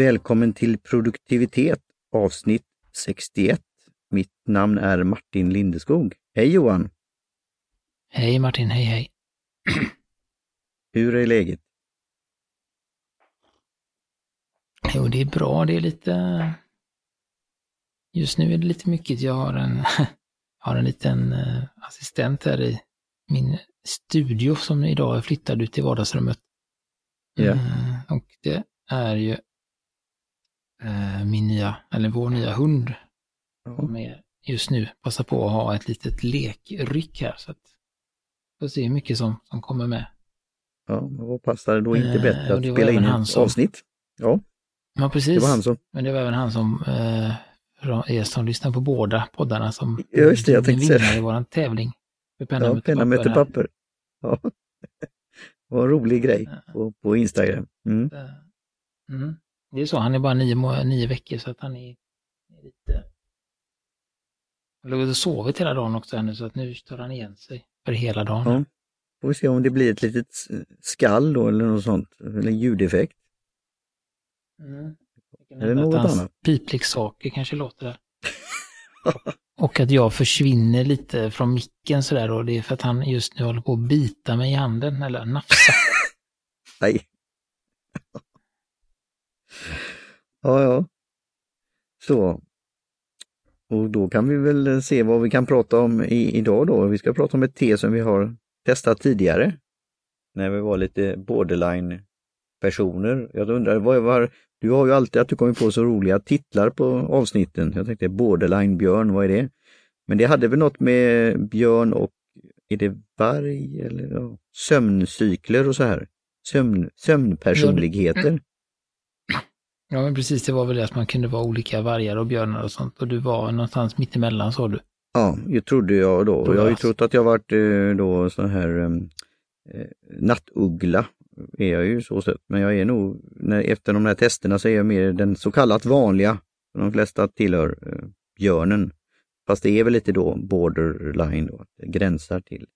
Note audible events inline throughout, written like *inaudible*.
Välkommen till produktivitet avsnitt 61. Mitt namn är Martin Lindeskog. Hej Johan! Hej Martin, hej hej! *clears throat* Hur är läget? Jo, det är bra. Det är lite... Just nu är det lite mycket. Jag har en, *laughs* har en liten uh, assistent här i min studio som idag är flyttad ut till vardagsrummet. Uh, och det är ju min nya, eller vår nya hund. Som är just nu passar på att ha ett litet lekryck här. Så att får se hur mycket som, som kommer med. Ja, vad passar det då inte Eh, bättre att spela in ett som- avsnitt? Ja, Ja, precis. det var han som... Men det var även han som, eh, er som lyssnar på båda poddarna som Ja, just det, jag tänkte vinnare i våran tävling. För penna, Ja, penna möter papper. Ja. Det var en rolig grej på, på Instagram. Mm. Eh, Mm. Det är så, han är bara nio, nio veckor så att han är, är lite... Han legat och sovit hela dagen också här nu så att nu tar han igen sig för hela dagen. Ja. Får vi se om det blir ett litet skall då eller något sånt, eller ljudeffekt. Mm. Hända något att annat? pipleksaker kanske låter där. *laughs* och att jag försvinner lite från micken sådär och det är för att han just nu håller på att bita mig i handen eller nafsa. *laughs* Nej. Ja, ja. Så. Och då kan vi väl se vad vi kan prata om i, idag då. Vi ska prata om ett te som vi har testat tidigare. När vi var lite borderline personer. Jag undrar, vad var, du har ju alltid att du kommer på så roliga titlar på avsnitten. Jag tänkte borderline björn, vad är det? Men det hade väl något med björn och, är det varg eller ja, sömncykler och så här? Sömn, sömnpersonligheter. Ja men precis, det var väl det att man kunde vara olika vargar och björnar och sånt och du var någonstans mittemellan sa du. Ja, det trodde jag då. Jag har ju trott att jag varit eh, då sån här em, eh, nattuggla. Är jag ju så sett. Men jag är nog, när, efter de här testerna så är jag mer den så kallat vanliga. De flesta tillhör eh, björnen. Fast det är väl lite då borderline då, att det gränsar till.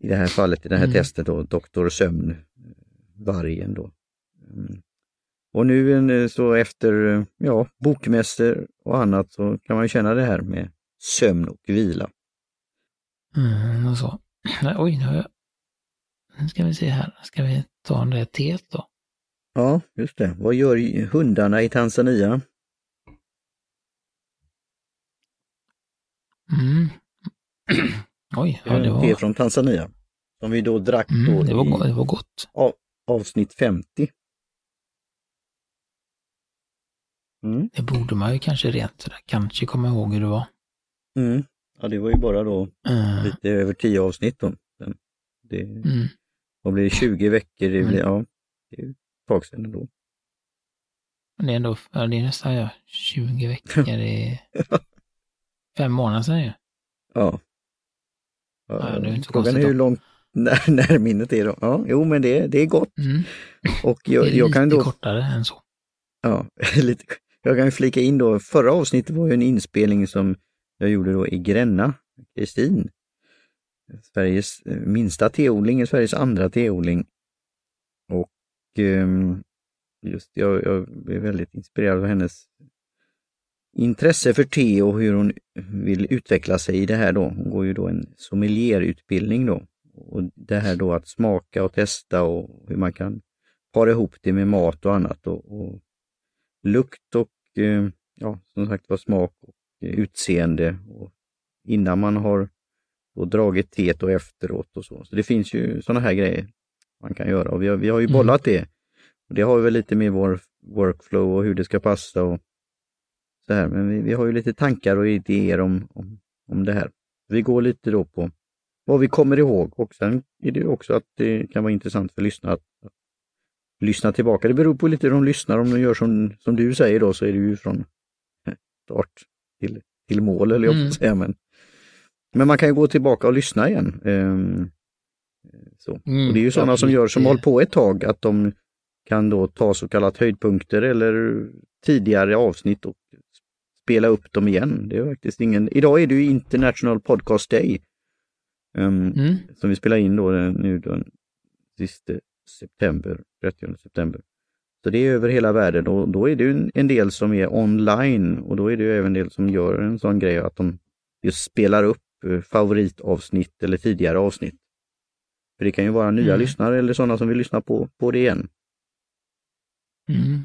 I det här fallet, i det här Mm. testet då, Doktor Sömn, eh, vargen då. Mm. Och nu en, så efter eh, ja, bokmässor och annat så kan man känna det här med sömn och vila. Mm, och så. Oj, nu har jag... Nu ska vi se här, ska vi ta det teet då? Ja, just det. Vad gör hundarna i Tanzania? Mm. *clears throat* oj, ja det Te var, från Tanzania. Som vi då drack då mm, det var, i det var gott. av, avsnitt 50. Mm. Det borde man ju kanske rent kanske komma ihåg hur det var. Mm. Ja, det var ju bara då Mm. lite över 10 avsnitt då. Det, Mm. vad blir det, 20 veckor? Det blir, Mm. ja, det är ett tag sedan. Men Det är ändå, ja, det är nästan ja, 20 veckor, det är *laughs* fem månader sedan ju. Ja. Ja, det är inte Frågan är hur då. långt *laughs* när, när minnet är då. Ja, jo men det, det är gott. Mm. Och Det jag, är jag lite kan då kortare än så. Ja, *laughs* lite. Jag kan ju flika in då, förra avsnittet var ju en inspelning som jag gjorde då i Gränna, Kristin. Sveriges eh, minsta teodling, Sveriges andra teodling. Och ehm, just jag, jag blev väldigt inspirerad av hennes intresse för te och hur hon vill utveckla sig i det här då. Hon går ju då en sommelierutbildning då. Och det här då att smaka och testa och hur man kan para ihop det med mat och annat. Och, och lukt och ja, som sagt var smak och eh, utseende och innan man har då dragit teet och efteråt och så. Så det finns ju sådana här grejer man kan göra och vi har, vi har ju Mm. bollat det. Och det har vi väl lite med vår workflow och hur det ska passa och så här. Men vi, vi har ju lite tankar och idéer om, om, om det här. Vi går lite då på vad vi kommer ihåg och sen är det också att det kan vara intressant för lyssnarna att, att lyssna tillbaka. Det beror på lite hur de lyssnar. Om de gör som, som du säger då så är det ju från start till, till mål eller jag Mm. säga. Men, men man kan ju gå tillbaka och lyssna igen. Ehm, så. Mm, och det är ju sådana som gör som Det- håller på ett tag att de kan då ta så kallat höjdpunkter eller tidigare avsnitt och spela upp dem igen. Det är faktiskt ingen... Idag är det ju International Podcast Day. ehm, Mm. som vi spelar in då den- nu den sista september, 30 september. Så det är över hela världen och då är det en, del som är online och då är det även en del som gör en sån grej att de just spelar upp eh, favoritavsnitt eller tidigare avsnitt. För det kan ju vara nya Mm. lyssnare eller sådana som vill lyssna på, på det igen. Mm.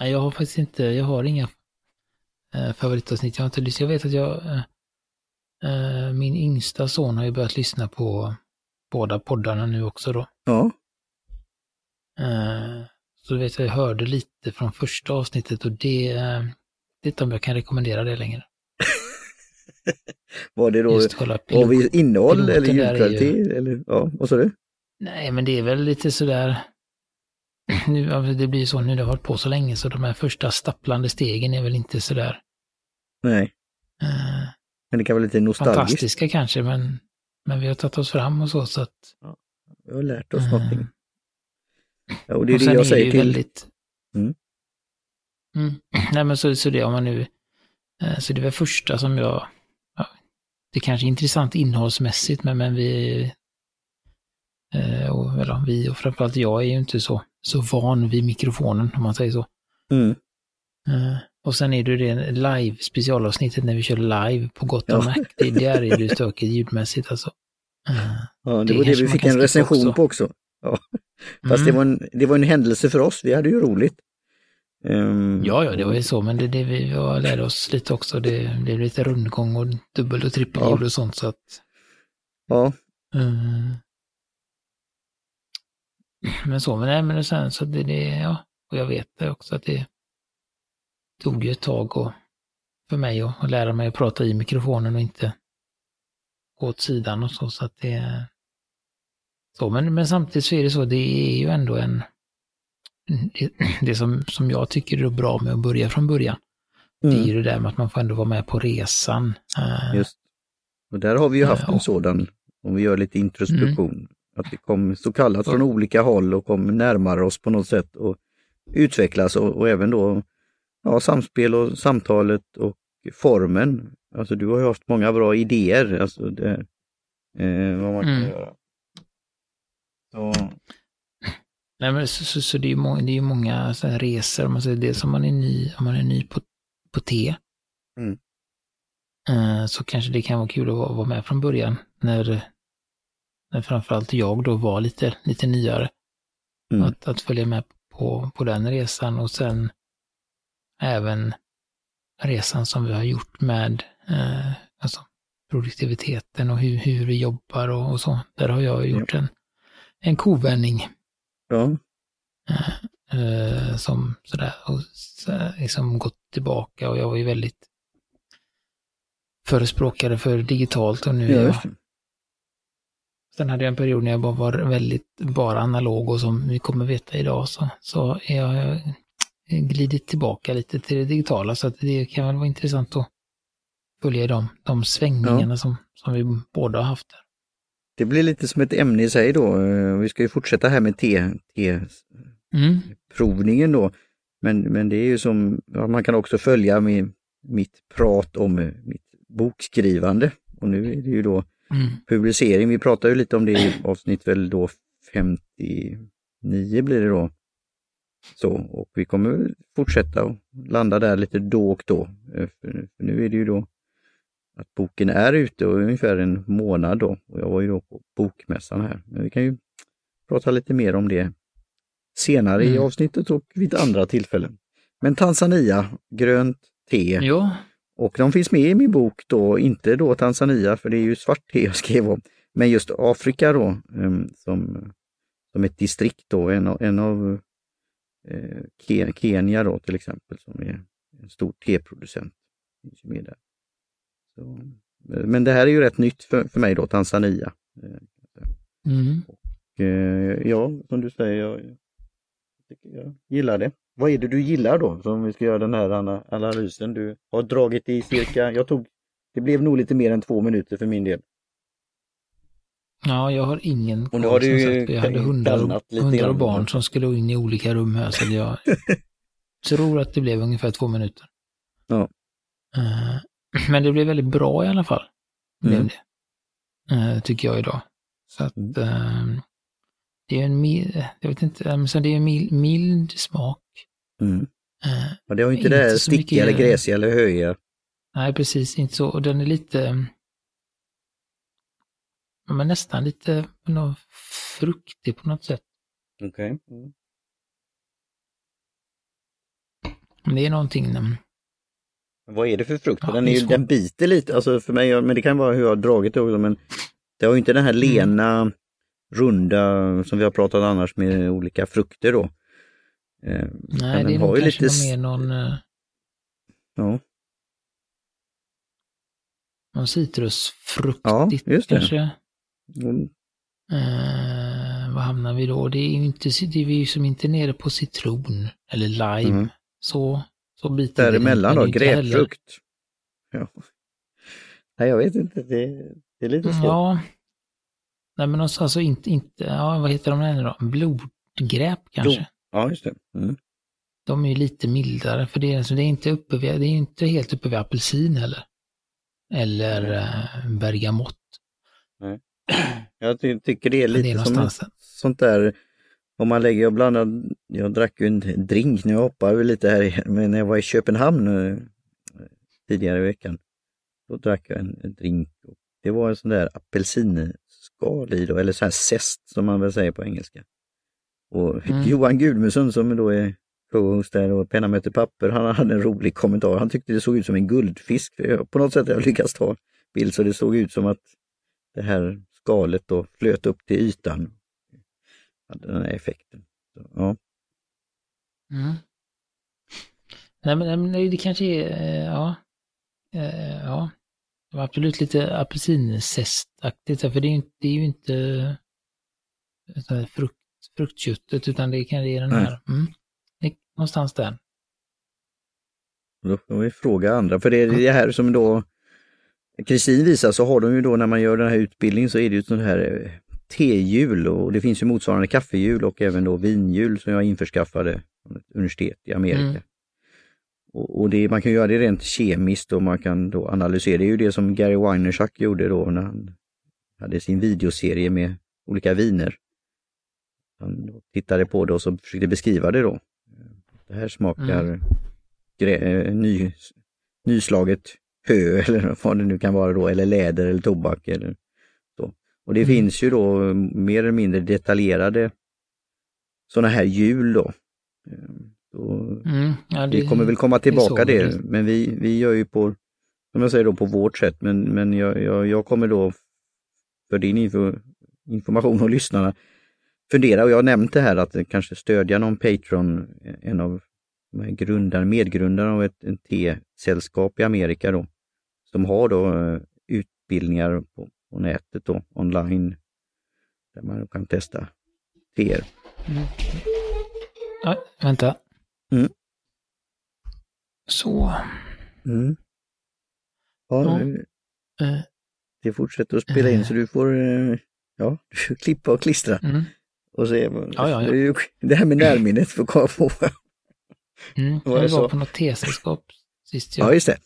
Nej, jag har faktiskt inte, jag har inga eh, favoritavsnitt. Jag har inte lyssnat. Jag vet att jag, eh, min yngsta son har ju börjat lyssna på båda poddarna nu också då. Ja, så vet jag, jag hörde lite från första avsnittet och det, eh, det är inte om jag kan rekommendera det längre. *laughs* var det då var vi innehåll eller ljudkvalitet? Eller, ja, vad sa du? Nej, men det är väl lite sådär, *clears throat* nu, ja, det blir ju så nu, det har varit på så länge så de här första stapplande stegen är väl inte sådär Nej, eh, men det kan vara lite nostalgiskt. fantastiska kanske, men, men vi har tagit oss fram och så, så att... Vi har lärt oss eh, någonting. Och det är och det jag det säger ju till. Väldigt... Mm. Mm. Nej, men så, så det om man nu... eh, Så det var första som jag... Ja, det kanske är intressant innehållsmässigt, men, men vi... eh, Och, eller, vi och framförallt jag är ju inte så, så van vid mikrofonen, om man säger så. Mm. Eh, Och sen är det det live, specialavsnittet när vi kör live på Gott och Ja. Mac. Det, där är det stökigt ljudmässigt alltså. Ja, det, Det var det vi fick en recension också. på också. Ja. Fast det, mm. var en, det var en händelse för oss, vi hade ju roligt. Ehm, Ja, ja, det var ju så, men det, det vi var, lärde oss lite också. Det blev lite rundgång och dubbel och trippelljud Ja. och sånt så att... Ja, eh, men så, men nej, men sen så det, det, ja, och jag vet det också att det tog ju ett tag och, för mig att, att lära mig att prata i mikrofonen och inte gå åt sidan och så, så att det... Så, men, men samtidigt så är det så, det är ju ändå en... Det, det som, som jag tycker är bra med att börja från början, det är mm, ju det där med att man får ändå vara med på resan. Eh, just. Och där har vi ju haft Ja. en sådan, om vi gör lite introspektion, att vi kom så kallat från olika håll och kom närmare oss på något sätt och utvecklas och, och även då ja, samspel och samtalet och formen. Alltså du har ju haft många bra idéer, alltså det, eh, vad man kan Mm. göra. Så, Nej, men så, så, så det är ju många, det är många så här resor, om man säger det som man är ny, om man är ny på, på te. Mm. Eh, så kanske det kan vara kul att vara, vara med från början, när, när framförallt jag då var lite, lite nyare. mm, Att, att följa med på, på den resan och sen även resan som vi har gjort med eh, alltså produktiviteten och hur, hur vi jobbar och, och så. Där har jag gjort en, en kovändning ja, eh, som sådär och så, liksom gått tillbaka och jag var ju väldigt förespråkare för digitalt och nu är ja, jag just det. Sen hade jag en period när jag bara var väldigt bara analog och som vi kommer veta idag så, så är jag eh, glidit tillbaka lite till det digitala så att det kan väl vara intressant att följa de, de svängningarna som, som vi båda har haft. Det blir lite som ett ämne i sig då. Eh, Vi ska ju fortsätta här med te Mm. då. Men, men det är ju som, man kan också följa med mitt prat om eh, mitt bokskrivande. Och nu är det ju då Mm. publicering. Vi pratar ju lite om det i avsnitt väl då 59 blir det då. Så, och vi kommer fortsätta och landa där lite då och då. Eh, för nu är det ju då att boken är ute och ungefär en månad då. Och jag var ju då på bokmässan här. Men vi kan ju prata lite mer om det senare i Mm. avsnittet och vid andra tillfällen. Men Tanzania, grönt te. Ja, Och de finns med i min bok då, inte då Tanzania, för det är ju svart te jag skrev om, men just Afrika då, em, som, som ett distrikt då, en, av- en av eh, Ke- Kenya då till exempel, som är en stor teproducent. Finns med där. Så, men det här är ju rätt nytt för, för mig då, Tanzania. Mm. eh, ja, som du säger, jag, jag, gillar det. Vad är det du gillar då, som vi ska göra den här ana- analysen? Du har dragit i cirka, jag tog, det blev nog lite mer än två minuter för min del. ja jag har ingen Och koll, har du sagt. Jag hade hundar, och, hundar och barn som skulle in i olika rum här så jag *laughs* tror att det blev ungefär två minuter. Ja. Eh, *clears throat* Men det blev väldigt bra i alla fall. Blev Mm. det. Eh, tycker jag idag. Så att Mm. eh, det är en mild, jag vet inte, men så det är en mild, mild smak. Mm. Eh, Och det har ju inte det här stickiga eller gräsiga eller höjiga. nej, precis, inte så. Och den är lite, men nästan lite något fruktig på något sätt. Okej. Men det är någonting, mm, Vad är det för frukt? Ja, den, är ju, den biter lite, alltså för mig, men det kan vara hur jag har dragit det också, men det har ju inte den här Mm. lena, runda som vi har pratat annars med olika frukter då. Eh, nej, men det är nog ju kanske lite mer någon, eh, Ja, någon citrusfruktigt Ja, kanske. Mm. Eh, vad hamnar vi då? Det är ju inte, det är vi som inte nere på citron eller lime. Mm. Så, så biter däremellan då, grapefrukt. *laughs* Ja. Nej, jag vet inte, det, det är lite svårt. Ja. Nej men alltså, alltså inte, inte, ja vad heter de här då? Blodgräp kanske? Ja, just det. Mm. De är ju lite mildare för det, är- alltså, det är inte uppe vid, det är inte helt uppe vid apelsin heller. Eller eh, bergamott. *clears throat* Jag ty tycker det är lite det är som någonstans. sånt där, om man lägger, jag blandar, jag drack ju en drink när jag hoppade lite här, men när jag var i Köpenhamn eh, tidigare i veckan. Då drack jag en, drink. Och det var en sån där apelsinskal i då, eller så här zest som man väl säger på engelska. Och Mm. Johan Gudmundsson som då är co-host där och Penna möter papper, han hade en rolig kommentar. Han tyckte det såg ut som en guldfisk. På något sätt har jag lyckats ta bild så det såg ut som att det här skalet då flöt upp till ytan. Hade den här effekten. Så, ja. Mm. Nej men, nej, det kanske är, eh, ja. Eh, ja. Det var absolut lite apelsinzestaktigt, för det är ju inte, det är ju inte eh, frukt, fruktköttet, utan det kan är den Nej. här, mm, någonstans där. Då får vi fråga andra, för det är det här som då Kristin visar så har de ju då när man gör den här utbildningen så är det ju sånt här tehjul och det finns ju motsvarande kaffehjul och även då vinhjul som jag införskaffade från ett universitet i Amerika. Mm. Och, och det, man kan göra det rent kemiskt och man kan då analysera. Det är ju det som Gary Vaynerchuk gjorde då när han hade sin videoserie med olika viner. Han tittade på det och så försökte beskriva det då. Det här smakar Mm. grä, eh, ny, nyslaget hö *laughs* eller vad det nu kan vara då, eller läder eller tobak eller. Och det Mm. finns ju då eh, mer eller mindre detaljerade sådana här hjul då. Eh, Så Mm, ja, vi kommer väl komma tillbaka det, det- men vi, vi gör ju på, som jag säger då, på vårt sätt. Men, men jag, jag, jag kommer då, för din info, information och lyssnarna, fundera, och jag har nämnt det här att kanske stödja någon Patreon, en av grundare, medgrundarna av ett en T-sällskap i Amerika då, som har då eh, utbildningar på, på nätet då, online, där man kan testa teer. Ja, vänta. Mm. Så. Mm. Ja, Ja. eh, Det fortsätter att spela in så du får eh, ja, du klippa och klistra. mm, Och se, Ja, ja, ja. Det, här med närminnet får komma på. mm. Var Jag så? var på något tesällskap sist. Ja, Jag. just det.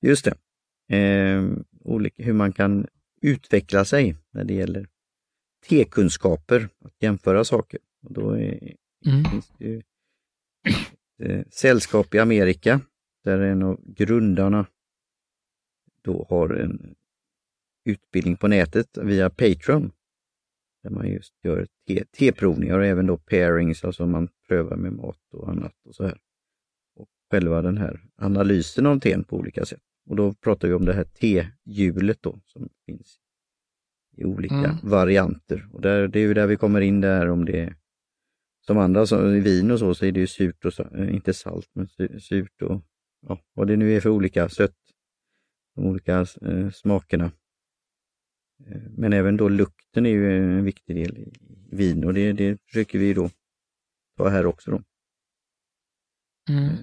Just det. Eh, olika, hur man kan utveckla sig när det gäller tekunskaper, att jämföra saker. Och då är, Mm. finns det ju ett eh, sällskap i Amerika där en av grundarna då har en utbildning på nätet via Patreon. Där man just gör teprovningar och även då pairings, alltså man prövar med mat och annat och så här. Och själva den här analysen av teen på olika sätt. Och då pratar vi om det här tehjulet då som finns i olika Mm. varianter. Och där, det är ju där vi kommer in där om det är som andra, i vin och så, så är det ju surt och, eh, inte salt, men su- surt och ja, vad det nu är för olika sött, de olika eh, smakerna. Eh, Men även då lukten är ju en viktig del i i vin och det, det försöker vi då ta här också. Då. Mm.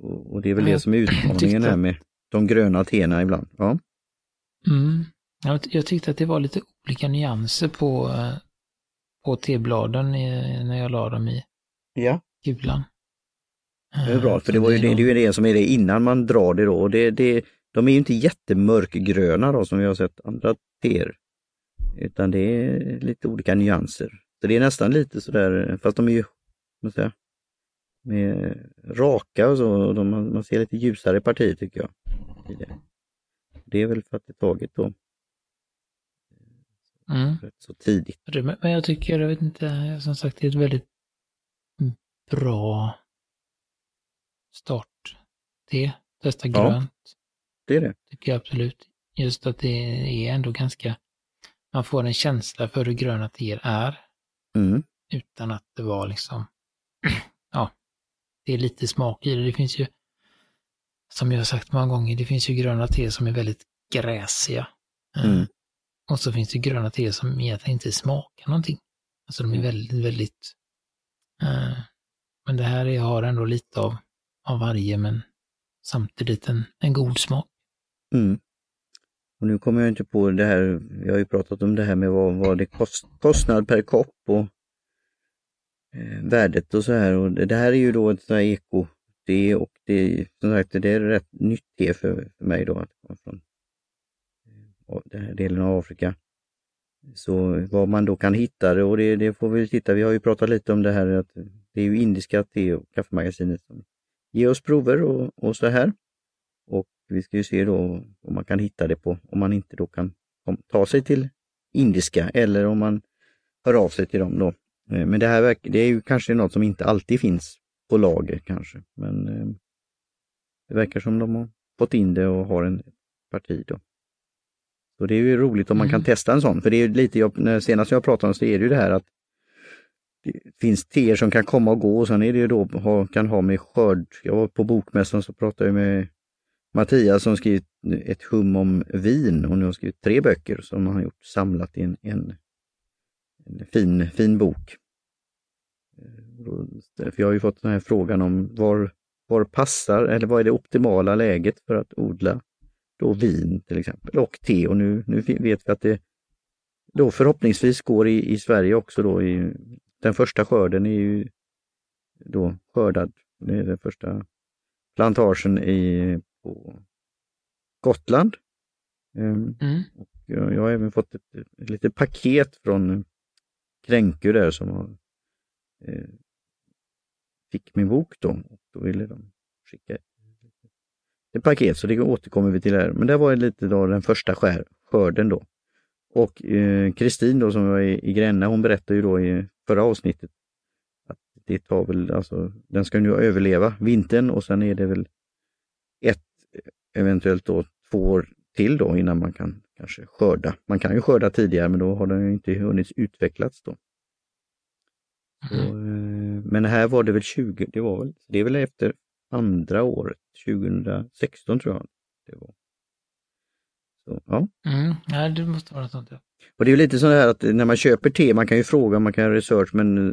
Och, och det är väl Ja, det som är utmaningen här med de gröna teerna ibland. Ja. Mm. Jag, jag tyckte att det var lite olika nyanser på, eh, på tebladen i, när jag la dem i ja. kulan. Det är bra, Eh, för det, var ju det, det är ju det som är det innan man drar det då. Och det, det, de är ju inte jättemörkgröna då som vi har sett andra teer Utan det är lite olika nyanser. Så det är nästan lite sådär, fast de är ju, vad säga, med raka och så, och de, man ser lite ljusare partier tycker jag. Det. det är väl för att det är taget då Mm. så tidigt. Men jag tycker, jag vet inte, som sagt, det är ett väldigt bra start. Det, testa Ja. grönt, Det är det. tycker jag absolut. Just att det är ändå ganska, man får en känsla för hur gröna teer är, Mm. utan att det var liksom, *clears throat* ja, det är lite smak i det. Det finns ju, som jag har sagt många gånger, det finns ju gröna teer som är väldigt gräsiga. Eh, Mm. Och så finns det gröna teer som egentligen inte smakar någonting. Alltså de är väldigt, väldigt... eh, men det här är, har ändå lite av, av varje, men samtidigt en, en god smak. Mm. Och nu kommer jag inte på det här, jag har ju pratat om det här med vad, vad det kost, kostnad per kopp och Eh, värdet och så här. Och det, det här är ju då ett sånt här eko det och det, som sagt, det är rätt nytt te för, för mig då att komma från eh, den här delen av Afrika. Så vad man då kan hitta det och det, det får vi titta, vi har ju pratat lite om det här att det är ju indiska te och kaffemagasinet som ger oss prover och, och så här. Och vi ska ju se då om man kan hitta det på, om man inte då kan ta sig till indiska eller om man hör av sig till dem då. Eh, Men det här det är ju kanske något som inte alltid finns på lager kanske, men eh, det verkar som de har fått in det och har en parti då. Så det är ju roligt om man kan Mm. testa en sån, för det är ju lite, jag, senast jag pratade om så är det ju det här att det finns teer som kan komma och gå och sen är det ju då, ha, kan ha med skörd. Jag var på bokmässan så pratade jag med Mattias som skrivit ett hum om vin och nu har skrivit tre böcker som han har gjort samlat i en, en, en fin, fin bok. Eh, För jag har ju fått den här frågan om var, var passar, eller vad är det optimala läget för att odla då vin till exempel och te och nu, nu vet vi att det då förhoppningsvis går i, i Sverige också då i den första skörden är ju då skördad, det är den första plantagen i, på Gotland. Ehm, Mm. och jag, jag har även fått ett, ett litet paket från Kränku där som har, eh, fick min bok då. Och då ville de skicka ett, paket, så det återkommer vi till här. Men det var lite då den första skär, skörden då. Och eh, Kristin då som var i, i Gränna, hon berättade ju då i förra avsnittet att det tar väl, alltså den ska nu överleva vintern och sen är det väl ett, eventuellt då två år till då innan man kan kanske skörda. Man kan ju skörda tidigare men då har den ju inte hunnit utvecklats då. Så, Mm. eh, men här var det väl 20, det var väl, det är väl efter andra året, 2016 tror jag det var. Så, ja. Mm. Ja, det måste vara sånt, ja. Och det är ju lite så här att när man köper te, man kan ju fråga, man kan göra research men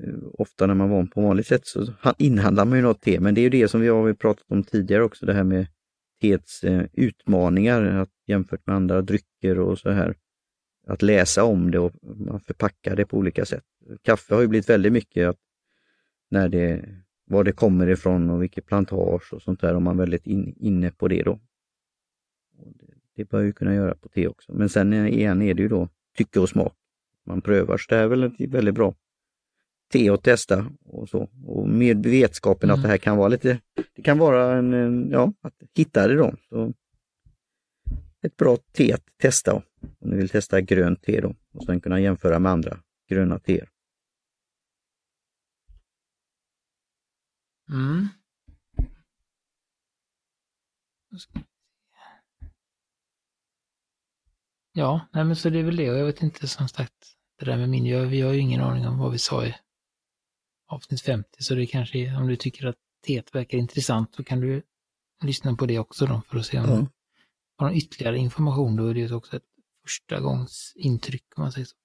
eh, ofta när man var på vanligt sätt så ha- inhandlar man ju något te. Men det är ju det som vi har pratat om tidigare också, det här med teets eh, utmaningar att, jämfört med andra drycker och så här. Att läsa om det och man förpackar det på olika sätt. Kaffe har ju blivit väldigt mycket att när det, var det kommer ifrån och vilket plantage och sånt där, om man är väldigt in, inne på det då. Det, det bör ju kunna göra på te också. Men sen igen är det ju då tycke och smak. Man prövar, så det är väl ett väldigt bra te att testa och så. Och med vetskapen att Mm. det här kan vara lite, det kan vara en, en ja, att hitta det då. Så ett bra te att testa om ni vill testa grönt te då och sen kunna jämföra med andra gröna teer. Mm. Ja, nej men så det är väl det och jag vet inte som sagt, det där med min, jag, vi har ju ingen aning om vad vi sa i avsnitt 50, så det kanske är, om du tycker att teet verkar intressant så kan du lyssna på det också då för att se om Ja. du har någon ytterligare information. Då är det också ett första gångs intryck om man säger så.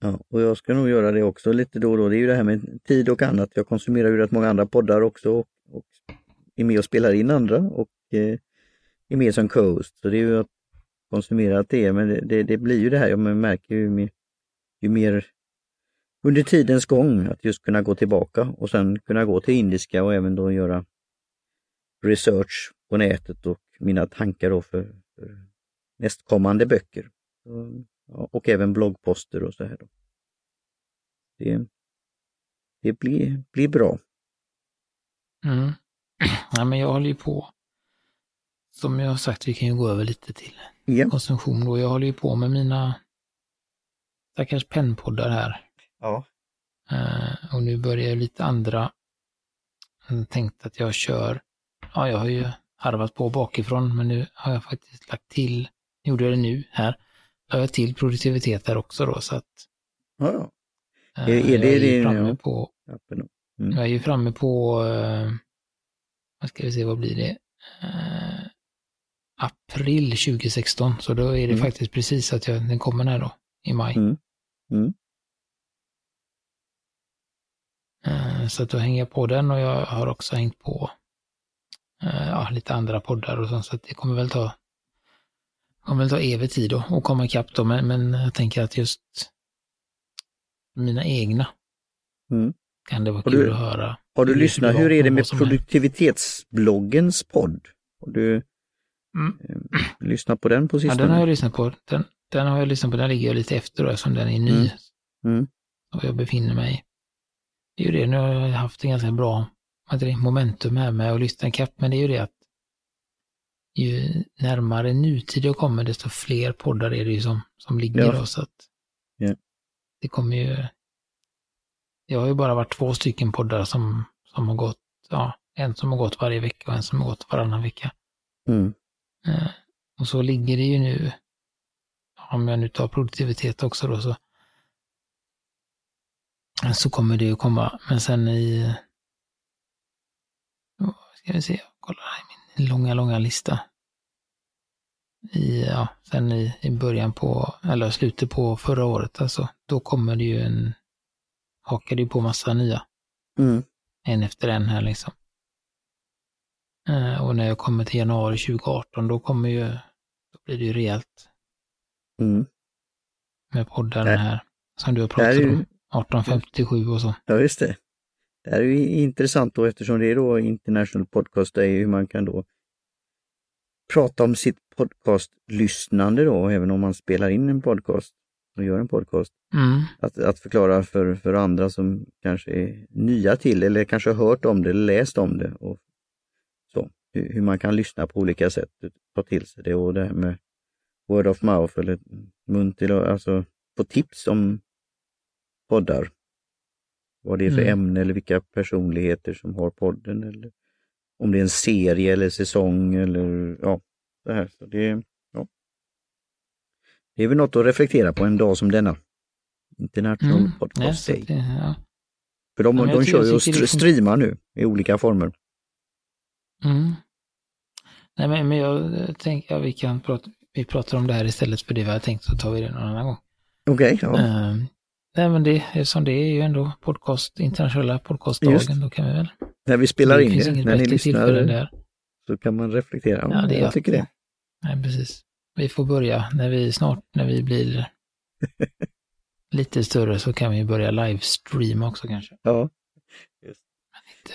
Ja, och jag ska nog göra det också lite då och då. Det är ju det här med tid och annat. Jag konsumerar ju rätt många andra poddar också och, och är med och spelar in andra och eh, är med som co-host. Så det är ju att konsumera det, men det, det, det blir ju det här, jag märker ju, mer- ju mer under tidens gång att just kunna gå tillbaka och sen kunna gå till indiska och även då göra research på nätet och mina tankar då för, för nästkommande böcker. Så och även bloggposter och så här. Då. Det, det blir, blir bra. Mm. *clears throat* Ja, men jag håller ju på, som jag har sagt, vi kan ju gå över lite till Ja. konsumtion då. Jag håller ju på med mina stackars pennpoddar här. Ja. Eh, och nu börjar jag lite andra. Jag tänkte att jag kör, ja jag har ju harvat på bakifrån men nu har jag faktiskt lagt till, gjorde jag det nu här, till produktivitet här också då så att ja, ja. eh, Är- är jag det är ju din- framme ja. på, då. jag är ju framme på, eh, vad ska vi se, vad blir det? Eh, april 2016, så då är det Mm. faktiskt precis att jag, den kommer här då, i maj. Mm. Mm. Eh, Så att då hänger jag på den och jag har också hängt på ja, lite andra poddar och sånt, så att det kommer väl ta kommer väl ta evig tid då att komma ikapp då, men, men jag tänker att just mina egna Mm. kan det vara Har kul du- att höra. Har du lyssnat, hur är det med produktivitetsbloggens podd? Har du Mm. eh, lyssnat på den på Ja, sistone? den har jag lyssnat på. Den, den har jag lyssnat på, den ligger jag lite efter då, eftersom den är ny. Mm. Mm. Och jag befinner mig Det är ju det, nu har jag haft en ganska bra momentum här med att lyssna ikapp, men det är ju det att ju närmare nutid jag kommer, desto fler poddar är det ju som, som ligger Ja. då, så att Ja. det kommer ju Det har ju bara varit två stycken poddar som, som har gått, ja, en som har gått varje vecka och en som har gått varannan vecka. Mm. Eh, och så ligger det ju nu, om jag nu tar produktivitet också då, så, så kommer det ju komma. Men sen i, ska vi se, kolla här långa, långa lista. I, ja, sen i, i början på, eller slutet på förra året alltså, då kommer det ju en, hakar det ju på massa nya Mm. en efter en här liksom. Eh, och när jag kommer till januari 2018 då kommer ju, då blir det ju rejält Mm. med poddarna här. Som du har pratat om, 1857 och så. ja just det. Det här är ju intressant då eftersom det är då International Podcast Day, hur man kan då prata om sitt podcastlyssnande då, även om man spelar in en podcast och gör en podcast. Mm, Att, att förklara för, för andra som kanske är nya till eller kanske har hört om det eller läst om det. Och så, hur, hur man kan lyssna på olika sätt, ta till sig det och det här med word of mouth eller mun till alltså få tips om poddar. Vad det är för Mm. ämne eller vilka personligheter som har podden eller om det är en serie eller säsong eller ja, det här. Så det, ja. det är väl något att reflektera på en dag som denna. International mm. Podcast Day. det, ja. För de, Ja, de kör ju och str- fun- streamar nu i olika former. Mm. Nej, men, men jag tänker, ja, vi kan prata, vi pratar om det här istället för det vi har tänkt så tar vi det någon annan gång. Okej, ja. Eh, nej, men det, eftersom det är ju ändå podcast, internationella podcastdagen, Just. då kan vi väl. när vi spelar det in det, när ni lyssnar där. så kan man reflektera. Ja, det är jag tycker det. Nej, precis. Vi får börja när vi snart, när vi blir *laughs* lite större så kan vi börja livestreama också kanske. Ja.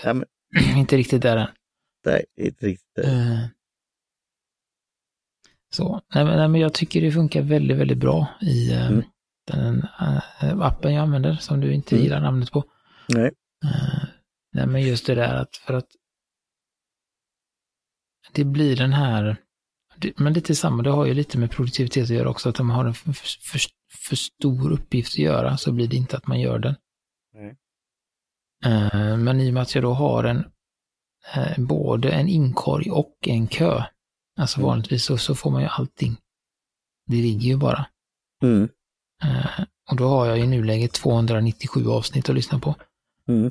Ja, men, *clears throat* Inte riktigt där än. nej, inte riktigt. Eh, Så, nej men, nej men jag tycker det funkar väldigt, väldigt bra i eh, Mm. Den eh, appen jag använder som du inte Mm. gillar namnet på. Nej. Eh, nej men just det där att för att det blir den här, men lite samma, det har ju lite med produktivitet att göra också, att om man har en för, för, för stor uppgift att göra så blir det inte att man gör den. Nej. Eh, men i och med att jag då har en, eh, både en inkorg och en kö, alltså Mm. vanligtvis så, så får man ju allting. Det ligger ju bara. Mm. Eh, och då har jag i nuläget 297 avsnitt att lyssna på. Mm.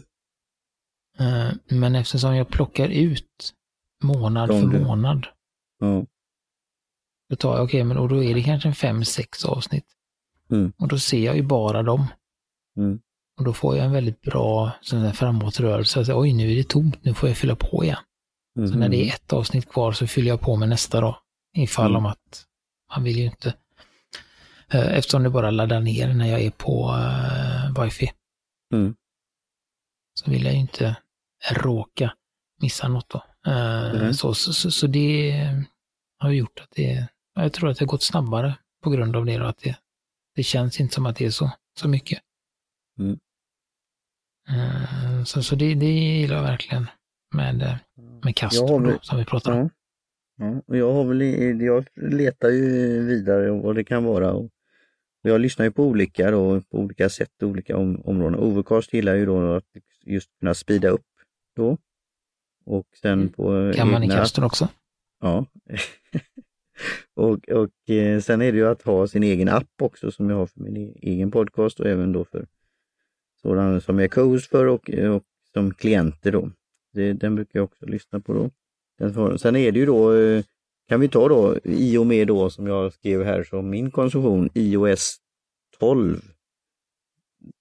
Eh, men eftersom jag plockar ut månad Från för det. månad, Ja. då tar jag, okej, men och då är det kanske en fem, sex avsnitt. Mm. Och då ser jag ju bara dem. Mm. Och då får jag en väldigt bra sån där framåtrörelse. Alltså, Oj, nu är det tomt, nu får jag fylla på igen. Så när det är ett avsnitt kvar så fyller jag på med nästa då. Ifall Mm. om att man vill ju inte. Eh, Eftersom det bara laddar ner när jag är på uh, wifi. Mm. Så vill jag ju inte råka missa något då. Eh, Mm. så, så, så, det har gjort att det, jag tror att det har gått snabbare på grund av det då, att det det känns inte som att det är så, så mycket. Mm. Eh, Så, så det, det gillar jag verkligen med, eh, med Castro väl- då, som vi pratar om. Ja. ja. Och jag har väl, jag letar ju vidare vad det kan vara. Och jag lyssnar ju på olika då, på olika sätt, olika om, områden. Overcast gillar ju då att just kunna speeda upp då. Och sen på Mm. Kan man i Castro också? Ja. *laughs* och och eh, sen är det ju att ha sin egen app också som jag har för min e- egen podcast och även då för sådana som jag är co-host för och, och som klienter då. Det, den brukar jag också lyssna på då. Sen är det ju då, eh, kan vi ta då, i och med då som jag skrev här, som min konsumtion iOS 12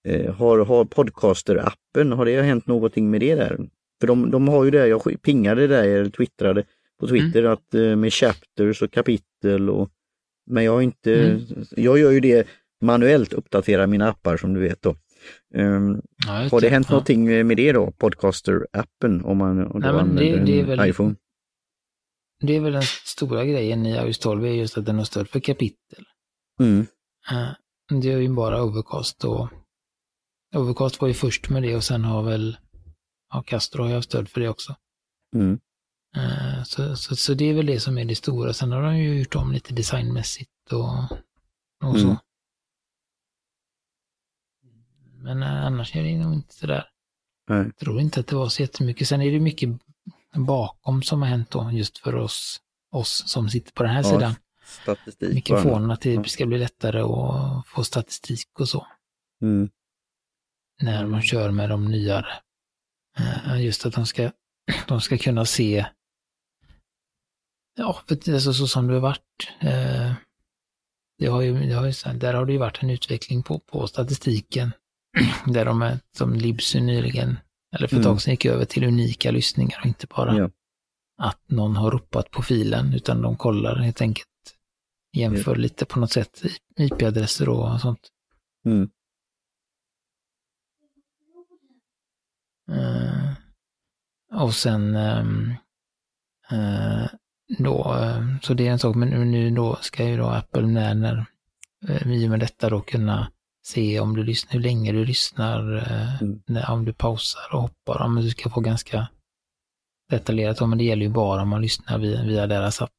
eh, har, har podcaster-appen, har det hänt någonting med det där? För de, de har ju det, jag pingade det där, eller twittrade på Twitter att eh, med chapters och kapitel och men jag har inte, Mm. jag gör ju det manuellt, uppdaterar mina appar som du vet då. Ehm, Ja, har det hänt Ja. någonting med det då, Podcaster-appen om man om Nej, det- använder det är en väl- iPhone? Det är väl den stora grejen i iOS 12 är just att den har stöd för kapitel. Mm. Eh, Det är ju bara Overcast och Overcast var ju först med det och sen har väl ja, Castro har ju stöd för det också. Mm. Eh, Så, så, så det är väl det som är det stora. Sen har de ju gjort om lite designmässigt och, och så. Mm. Men eh, annars är det nog inte sådär. Nej. Jag tror inte att det var så jättemycket. Sen är det mycket bakom som har hänt då, just för oss, oss som sitter på den här Ja, sidan. Statistik. Mikrofonen, att det ska bli lättare att få statistik och så. Mm. när man kör med de nyare. Eh, Just att de ska, *clears throat* de ska kunna se, ja, är så, som det har varit. eh, Det har ju, det har ju, där har det ju varit en utveckling på, på statistiken. *clears throat* Där de är, som Libsy nyligen, eller för ett Mm. tag sedan gick över till unika lyssningar och inte bara Ja. att någon har ropat på filen, utan de kollar helt enkelt, jämför lite på något sätt IP-adresser och sånt. Mm. Eh, och sen ehm, eh, då, eh, så det är en sak, men nu- då ska ju då Apple när, när i och med detta då kunna se om du lyssnar, hur länge du lyssnar, eh, Mm. när, om du pausar och hoppar, om du ska få ganska detaljerat, men det gäller ju bara om man lyssnar via, via deras app.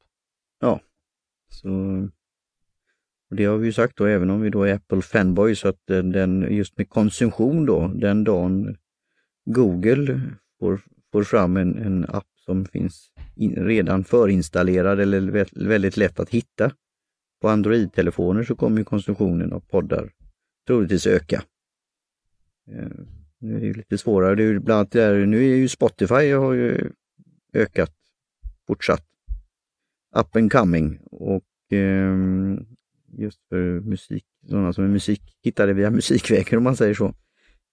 Så, och det har vi ju sagt då, även om vi då är Apple fanboy, så att den- den just med konsumtion då, den dagen Google får, får fram en, en app som finns in, redan förinstallerad eller vä- väldigt lätt att hitta på Android-telefoner så kommer ju konsumtionen av poddar troligtvis öka. Eh, nu är det ju lite svårare, det är ju bland annat där, nu är ju Spotify har ju ökat fortsatt up and coming och ehm, just för musik, sådana som är musik, hittade via *laughs* musikvägen om man säger så.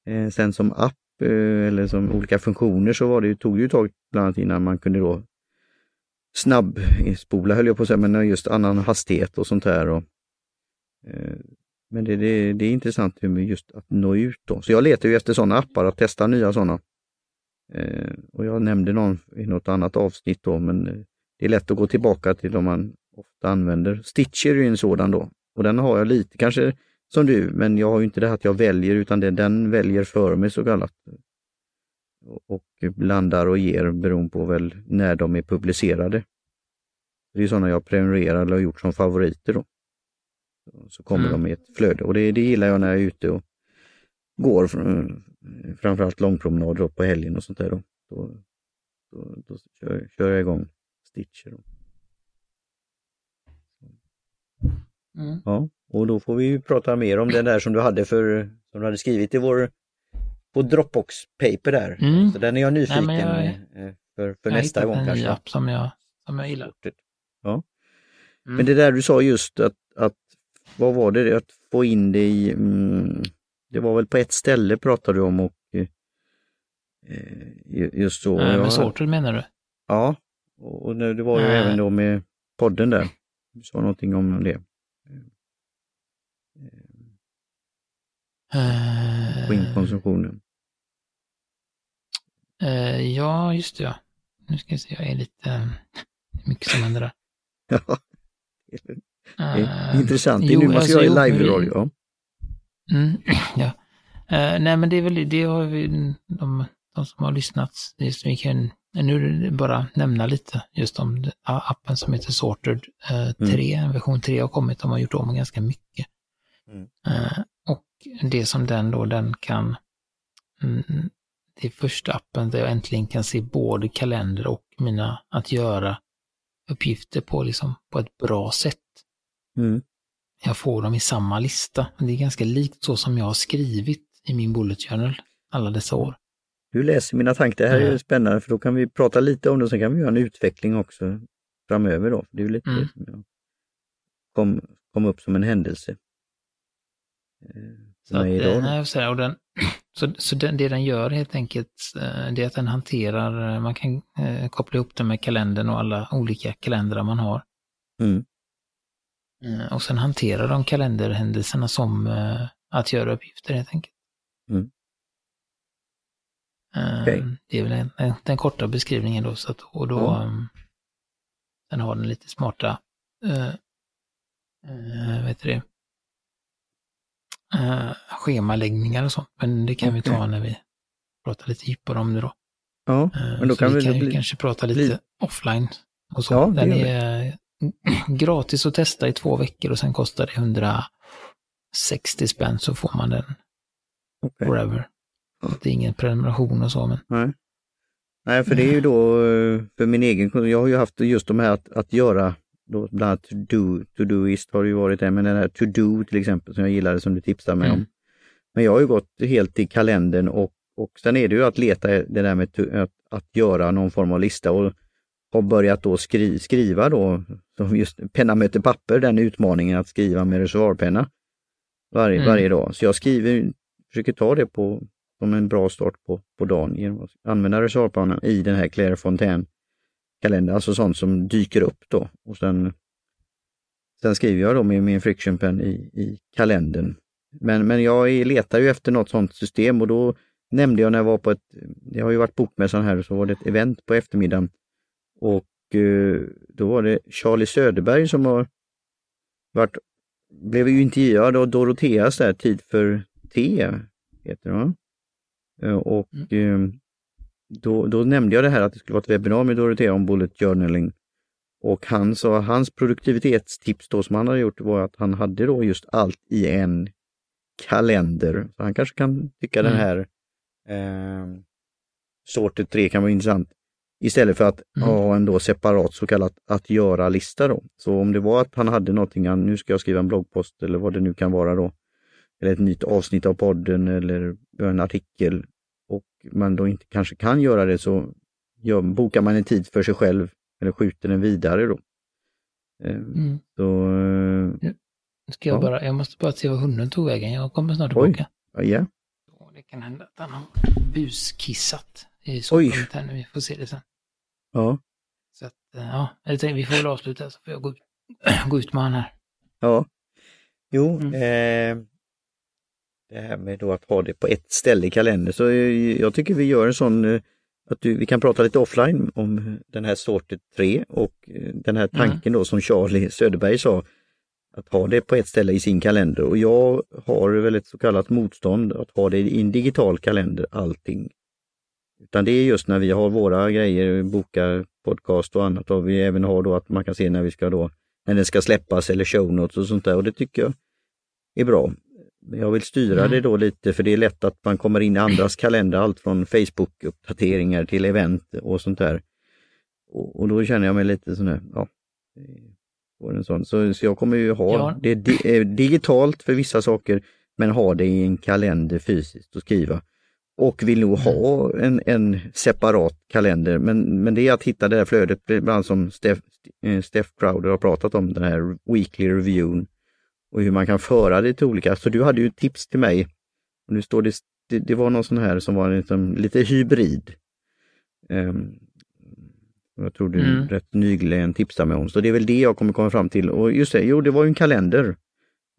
Eh, sen som app eh, eller som olika funktioner så var det, ju- tog det ju ett tag bland annat innan man kunde då snabbspola höll jag på att säga, men just annan hastighet och sånt här. Och, eh, men det, det, det är intressant hur just att nå ut då. Så jag letar ju efter sådana appar, att testa nya sådana. Eh, och jag nämnde någon i något annat avsnitt då, men eh, det är lätt att gå tillbaka till de man ofta använder. Stitcher är ju en sådan då och den har jag lite kanske som du, men jag har ju inte det här att jag väljer utan det, den väljer för mig så kallat. Och, och blandar och ger beroende på väl när de är publicerade. Det är sådana jag prenumererar eller har gjort som favoriter då. Så, kommer Mm. de i ett flöde och det, det gillar jag när jag är ute och går, fr- framförallt långpromenader på helgen och sånt där. Då, då, då, då kör, kör jag igång Stitcher. Mm. Ja, och då får vi ju prata mer om den där som du hade för, som du hade skrivit i vår, på Dropbox paper där. Mm. Så den är jag nyfiken Nej, jag- eh, för, för Jag nästa gång kanske. app som jag, som jag gillar. Ja. Mm. Men det där du sa just att, att vad var det, att få in det i, mm, det var väl på ett ställe pratade du om och eh, eh, ju- just så. Jag- men Sorted menar du? Ja, och och det var ju Nej. även då med podden där. Du sa någonting om det. Få in Eh, konsumtionen. eh, ja, just det ja. Nu ska jag se, jag är lite... eh, mycket som händer där. *laughs* Ja, det är Eh, intressant. Det är jo, nu man ska alltså, göra jo, live vi- radio. *clears throat* Ja. Mm, ja. Uh, nej men det är väl det har vi, de, de som har lyssnat, just, vi kan nu bara nämna lite just om appen som heter Sorted uh, 3, mm. version 3 har kommit, de har gjort om ganska mycket. Mm. Uh, och det som den då, den kan, mm, det är första appen där jag äntligen kan se både kalender och mina att göra uppgifter på, liksom, på ett bra sätt. Mm. Jag får dem i samma lista. Det är ganska likt så som jag har skrivit i min bullet journal alla dessa år. Du läser mina tankar, det här är spännande för då kan vi prata lite om det och sen kan vi göra en utveckling också framöver då. Det är lite mm. som kom, kom upp som en händelse. Eh, så, att, idag. Nej, så, och den, *clears throat* så, så den, det den gör helt enkelt, eh, det är att den hanterar, eh, man kan eh, koppla ihop den med kalendern och alla olika kalendrar man har. Mm. Och sen hanterar de kalenderhändelserna som att göra uppgifter helt enkelt. Mm. Okay. Det är väl en, den korta beskrivningen då, så att, och då mm. den har den lite smarta, uh, uh, vad heter det, uh, schemaläggningar och sånt. Men det kan okay. vi ta när vi pratar lite djupare om det då. Ja, men då kan vi, kan ju kanske prata lite bli... offline. Och så. Ja, Den är gratis att testa i två veckor och sen kostar det 160 spänn så får man den okay. forever. Det är ingen prenumeration och så. Men... Nej. Nej, för det är ju då för min egen jag har ju haft just de här att, att göra då bland annat to-do, to-doist har det ju varit det, men den här to-do till exempel som jag gillade som du tipsade mig mm. om. Men jag har ju gått helt i kalendern och, och sen är det ju att leta det där med att, att göra någon form av lista och har börjat då skri, skriva då, just penna möter papper, den utmaningen att skriva med reservoarpenna varje, mm. varje dag. Så jag skriver, försöker ta det på, som en bra start på, på dagen genom att använda reservoarpennan i den här Claire Fontaine kalender, alltså sånt som dyker upp då. Och sen, sen skriver jag då med min friction pen i, i kalendern. Men, men jag letar ju efter något sånt system och då nämnde jag när jag var på ett, det har ju varit bokmässan här, så var det ett event på eftermiddagen. Och eh, då var det Charlie Söderberg som har varit, blev ju intervjuad av Doroteas där, Tid för te, heter det eh, Och mm. Eh, då, då nämnde jag det här att det skulle vara ett webbinar med Dorotea om bullet journaling. Och han sa, hans produktivitetstips då som han hade gjort var att han hade då just allt i en kalender. Så han kanske kan tycka mm. den här eh, sortet 3 kan vara intressant. Istället för att mm. ha en då separat så kallat att göra-lista då. Så om det var att han hade någonting, nu ska jag skriva en bloggpost eller vad det nu kan vara då. Eller ett nytt avsnitt av podden eller en artikel och man då inte kanske kan göra det så ja, bokar man en tid för sig själv eller skjuter den vidare då. Eh, mm. Så, eh, Ska jag, ja. bara, jag måste bara se vad hunden tog vägen. Jag kommer snart tillbaka. Oj. Ja. Det kan hända att han har buskissat i sovrummet här nu. Vi får se det sen. Ja. Så att, eh, ja, vi får väl avsluta så får jag gå, *clears throat* gå ut med han här. Ja. Jo, mm. eh, det här med då att ha det på ett ställe i kalendern. Så jag tycker vi gör en sån, eh, att du, vi kan prata lite offline om den här sortet 3 och eh, den här tanken då som Charlie Söderberg sa, att ha det på ett ställe i sin kalender. Och jag har väl ett så kallat motstånd att ha det i en digital kalender, allting. Utan det är just när vi har våra grejer, bokar podcast och annat och vi även har då att man kan se när vi ska då, när den ska släppas eller show notes och sånt där och det tycker jag är bra. Jag vill styra mm. det då lite för det är lätt att man kommer in i andras *clears throat* kalender, allt från Facebook-uppdateringar till event och sånt där. Och, och, då känner jag mig lite sån här, ja, en sån. Så, så jag kommer ju ha ja. det di digitalt för vissa saker, men ha det i en kalender fysiskt och skriva. Och vill nog ha mm. en, en separat kalender, men, men det är att hitta det där flödet, bland som Steph, eh, Steph Crowder har pratat om, den här weekly reviewn och hur man kan föra det till olika. Så du hade ju tips till mig. Och nu står det, det, det var någon sån här som var liksom, lite hybrid. Um, jag tror du mm. rätt nyligen tipsade mig om. Så det är väl det jag kommer komma fram till. Och just det, jo det var ju en kalender.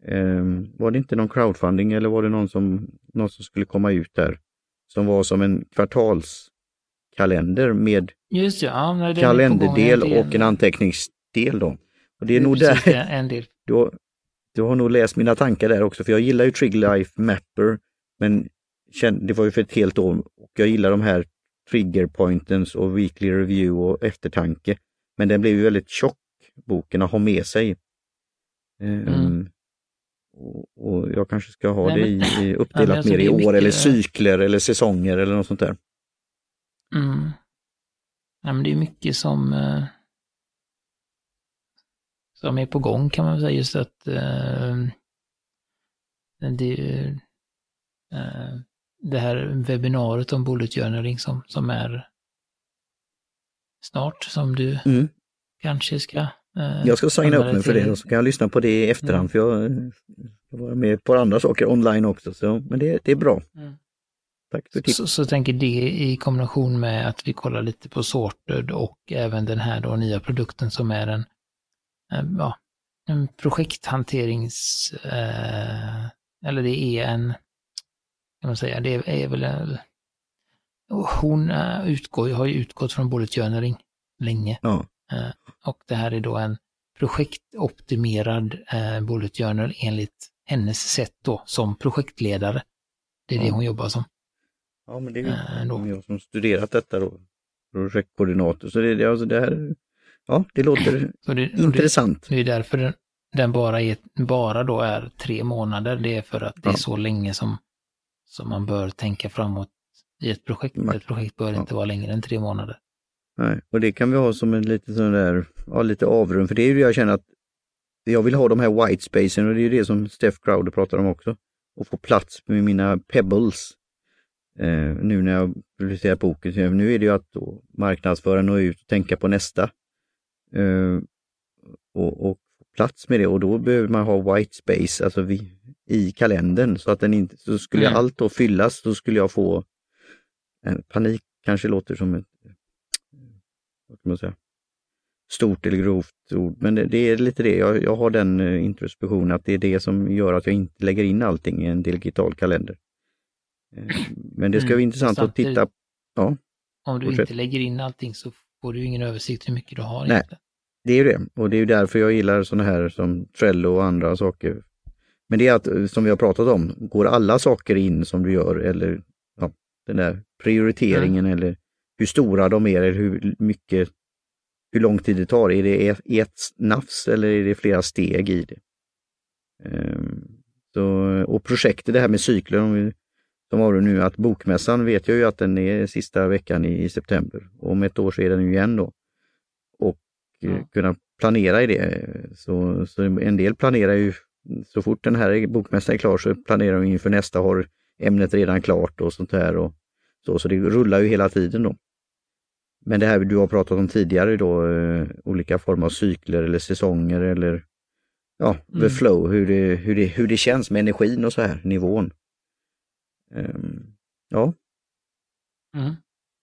Um, var det inte någon crowdfunding eller var det någon som, någon som skulle komma ut där? Som var som en kvartalskalender med Just ja, nej, kalenderdel och en anteckningsdel då. Och det är, det nog där, en del. Då, du har nog läst mina tankar där också, för jag gillar ju Trig Life Mapper, men det var ju för ett helt år och jag gillar de här trigger pointens och weekly review och eftertanke. Men den blev ju väldigt tjock, boken att ha med sig. Mm. Och, jag kanske ska ha Nej, det i, i *laughs* uppdelat ja, alltså mer i år mycket... eller cykler eller säsonger eller något sånt där. Mm. Ja, men det är mycket som eh, som är på gång kan man säga just att eh, det, eh, det här webbinariet om bullet journaling som, som är snart som du mm. kanske ska Jag ska signa upp mig för det och så kan jag lyssna på det i efterhand mm. för jag ska vara med på andra saker online också. Så, men det, det är bra. Mm. Tack för tips. Så, så tänker det i kombination med att vi kollar lite på Sorted och även den här då nya produkten som är en, eh, ja, en projekthanterings, eh, eller det är en, kan man säga, det är väl en, hon eh, utgår, har ju utgått från bullet journaling länge. Ja. Eh, och det här är då en projektoptimerad eh, bullet journal enligt hennes sätt då som projektledare. Det är det hon jobbar som. Ja, men det är ju äh, jag som studerat detta då, projektkoordinator. Så det, alltså det här, ja, det låter *clears throat* det, intressant. Det, det, är därför den, den, bara, är, bara då är tre månader. Det är för att det ja. är så länge som, som man bör tänka framåt i ett projekt. Ett projekt bör ja. inte vara längre än tre månader. Nej, och det kan vi ha som en lite sån där, ja lite avrund, för det är ju det jag känner att jag vill ha de här white spacen och det är ju det som Steph Crowder pratar om också. Och få plats med mina pebbles. Eh, nu när jag publicerar boken, nu är det ju att då marknadsföra, nå ut och tänka på nästa. Eh, och, och få plats med det och då behöver man ha white space, alltså vi, i kalendern så att den inte, så skulle mm. allt då fyllas, så skulle jag få en panik, kanske låter som ett vad kan man säga, stort eller grovt ord, men det, det är lite det. Jag, jag har den uh, introspektionen att det är det som gör att jag inte lägger in allting i en digital kalender. Uh, men det ska mm, bli intressant att titta. Ja, om du fortsätt. inte lägger in allting så får du ingen översikt hur mycket du har. Nej, egentligen. det är ju det och det är ju därför jag gillar sådana här som Trello och andra saker. Men det är att, eh, som vi har pratat om, går alla saker in som du gör eller ja, den där prioriteringen mm. eller hur stora de är eller hur mycket, hur lång tid det tar. Är det ett nafs eller är det flera steg i det? Um, så, och projektet, det här med cykler, som var det nu, att bokmässan vet jag ju att den är sista veckan i, september. Och om ett år så är den ju igen då. Och ja. Eh, kunna planera i det. Så, så en del planerar ju, så fort den här bokmässan är klar så planerar de inför nästa, har ämnet redan klart och sånt här. Och så, så det rullar ju hela tiden då. Men det här du har pratat om tidigare då, eh, olika former av cykler eller säsonger eller ja, mm. the flow, hur det, hur, det, hur det känns med energin och så här, nivån. Um, ja. Mm.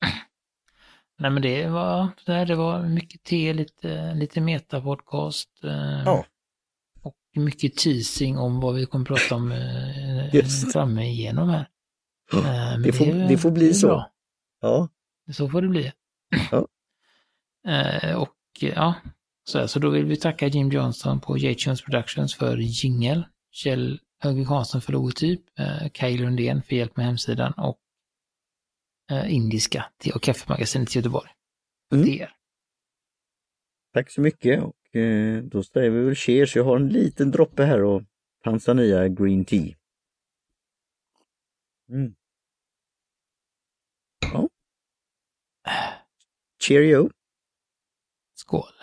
*clears throat* Nej men det var, det, det var mycket te, lite, lite metapodcast. Eh, ja. Och mycket teasing om vad vi kommer prata om eh, framme igenom här. Eh, det, får, det, det får bli så. Bra. Ja. Så får det bli. Ja. Eh, och ja, så, så då vill vi tacka Jim Johnson på J-Tunes Productions för jingel, Kjell Högvik Hansson för logotyp, eh, Kaj Lundén för hjälp med hemsidan och eh, Indiska te och kaffemagasinet i Göteborg. Mm. Det. Tack så mycket och eh, då säger vi väl cheers. Jag har en liten droppe här och Tanzania Green Tea. Mm. Cheerio! Skål!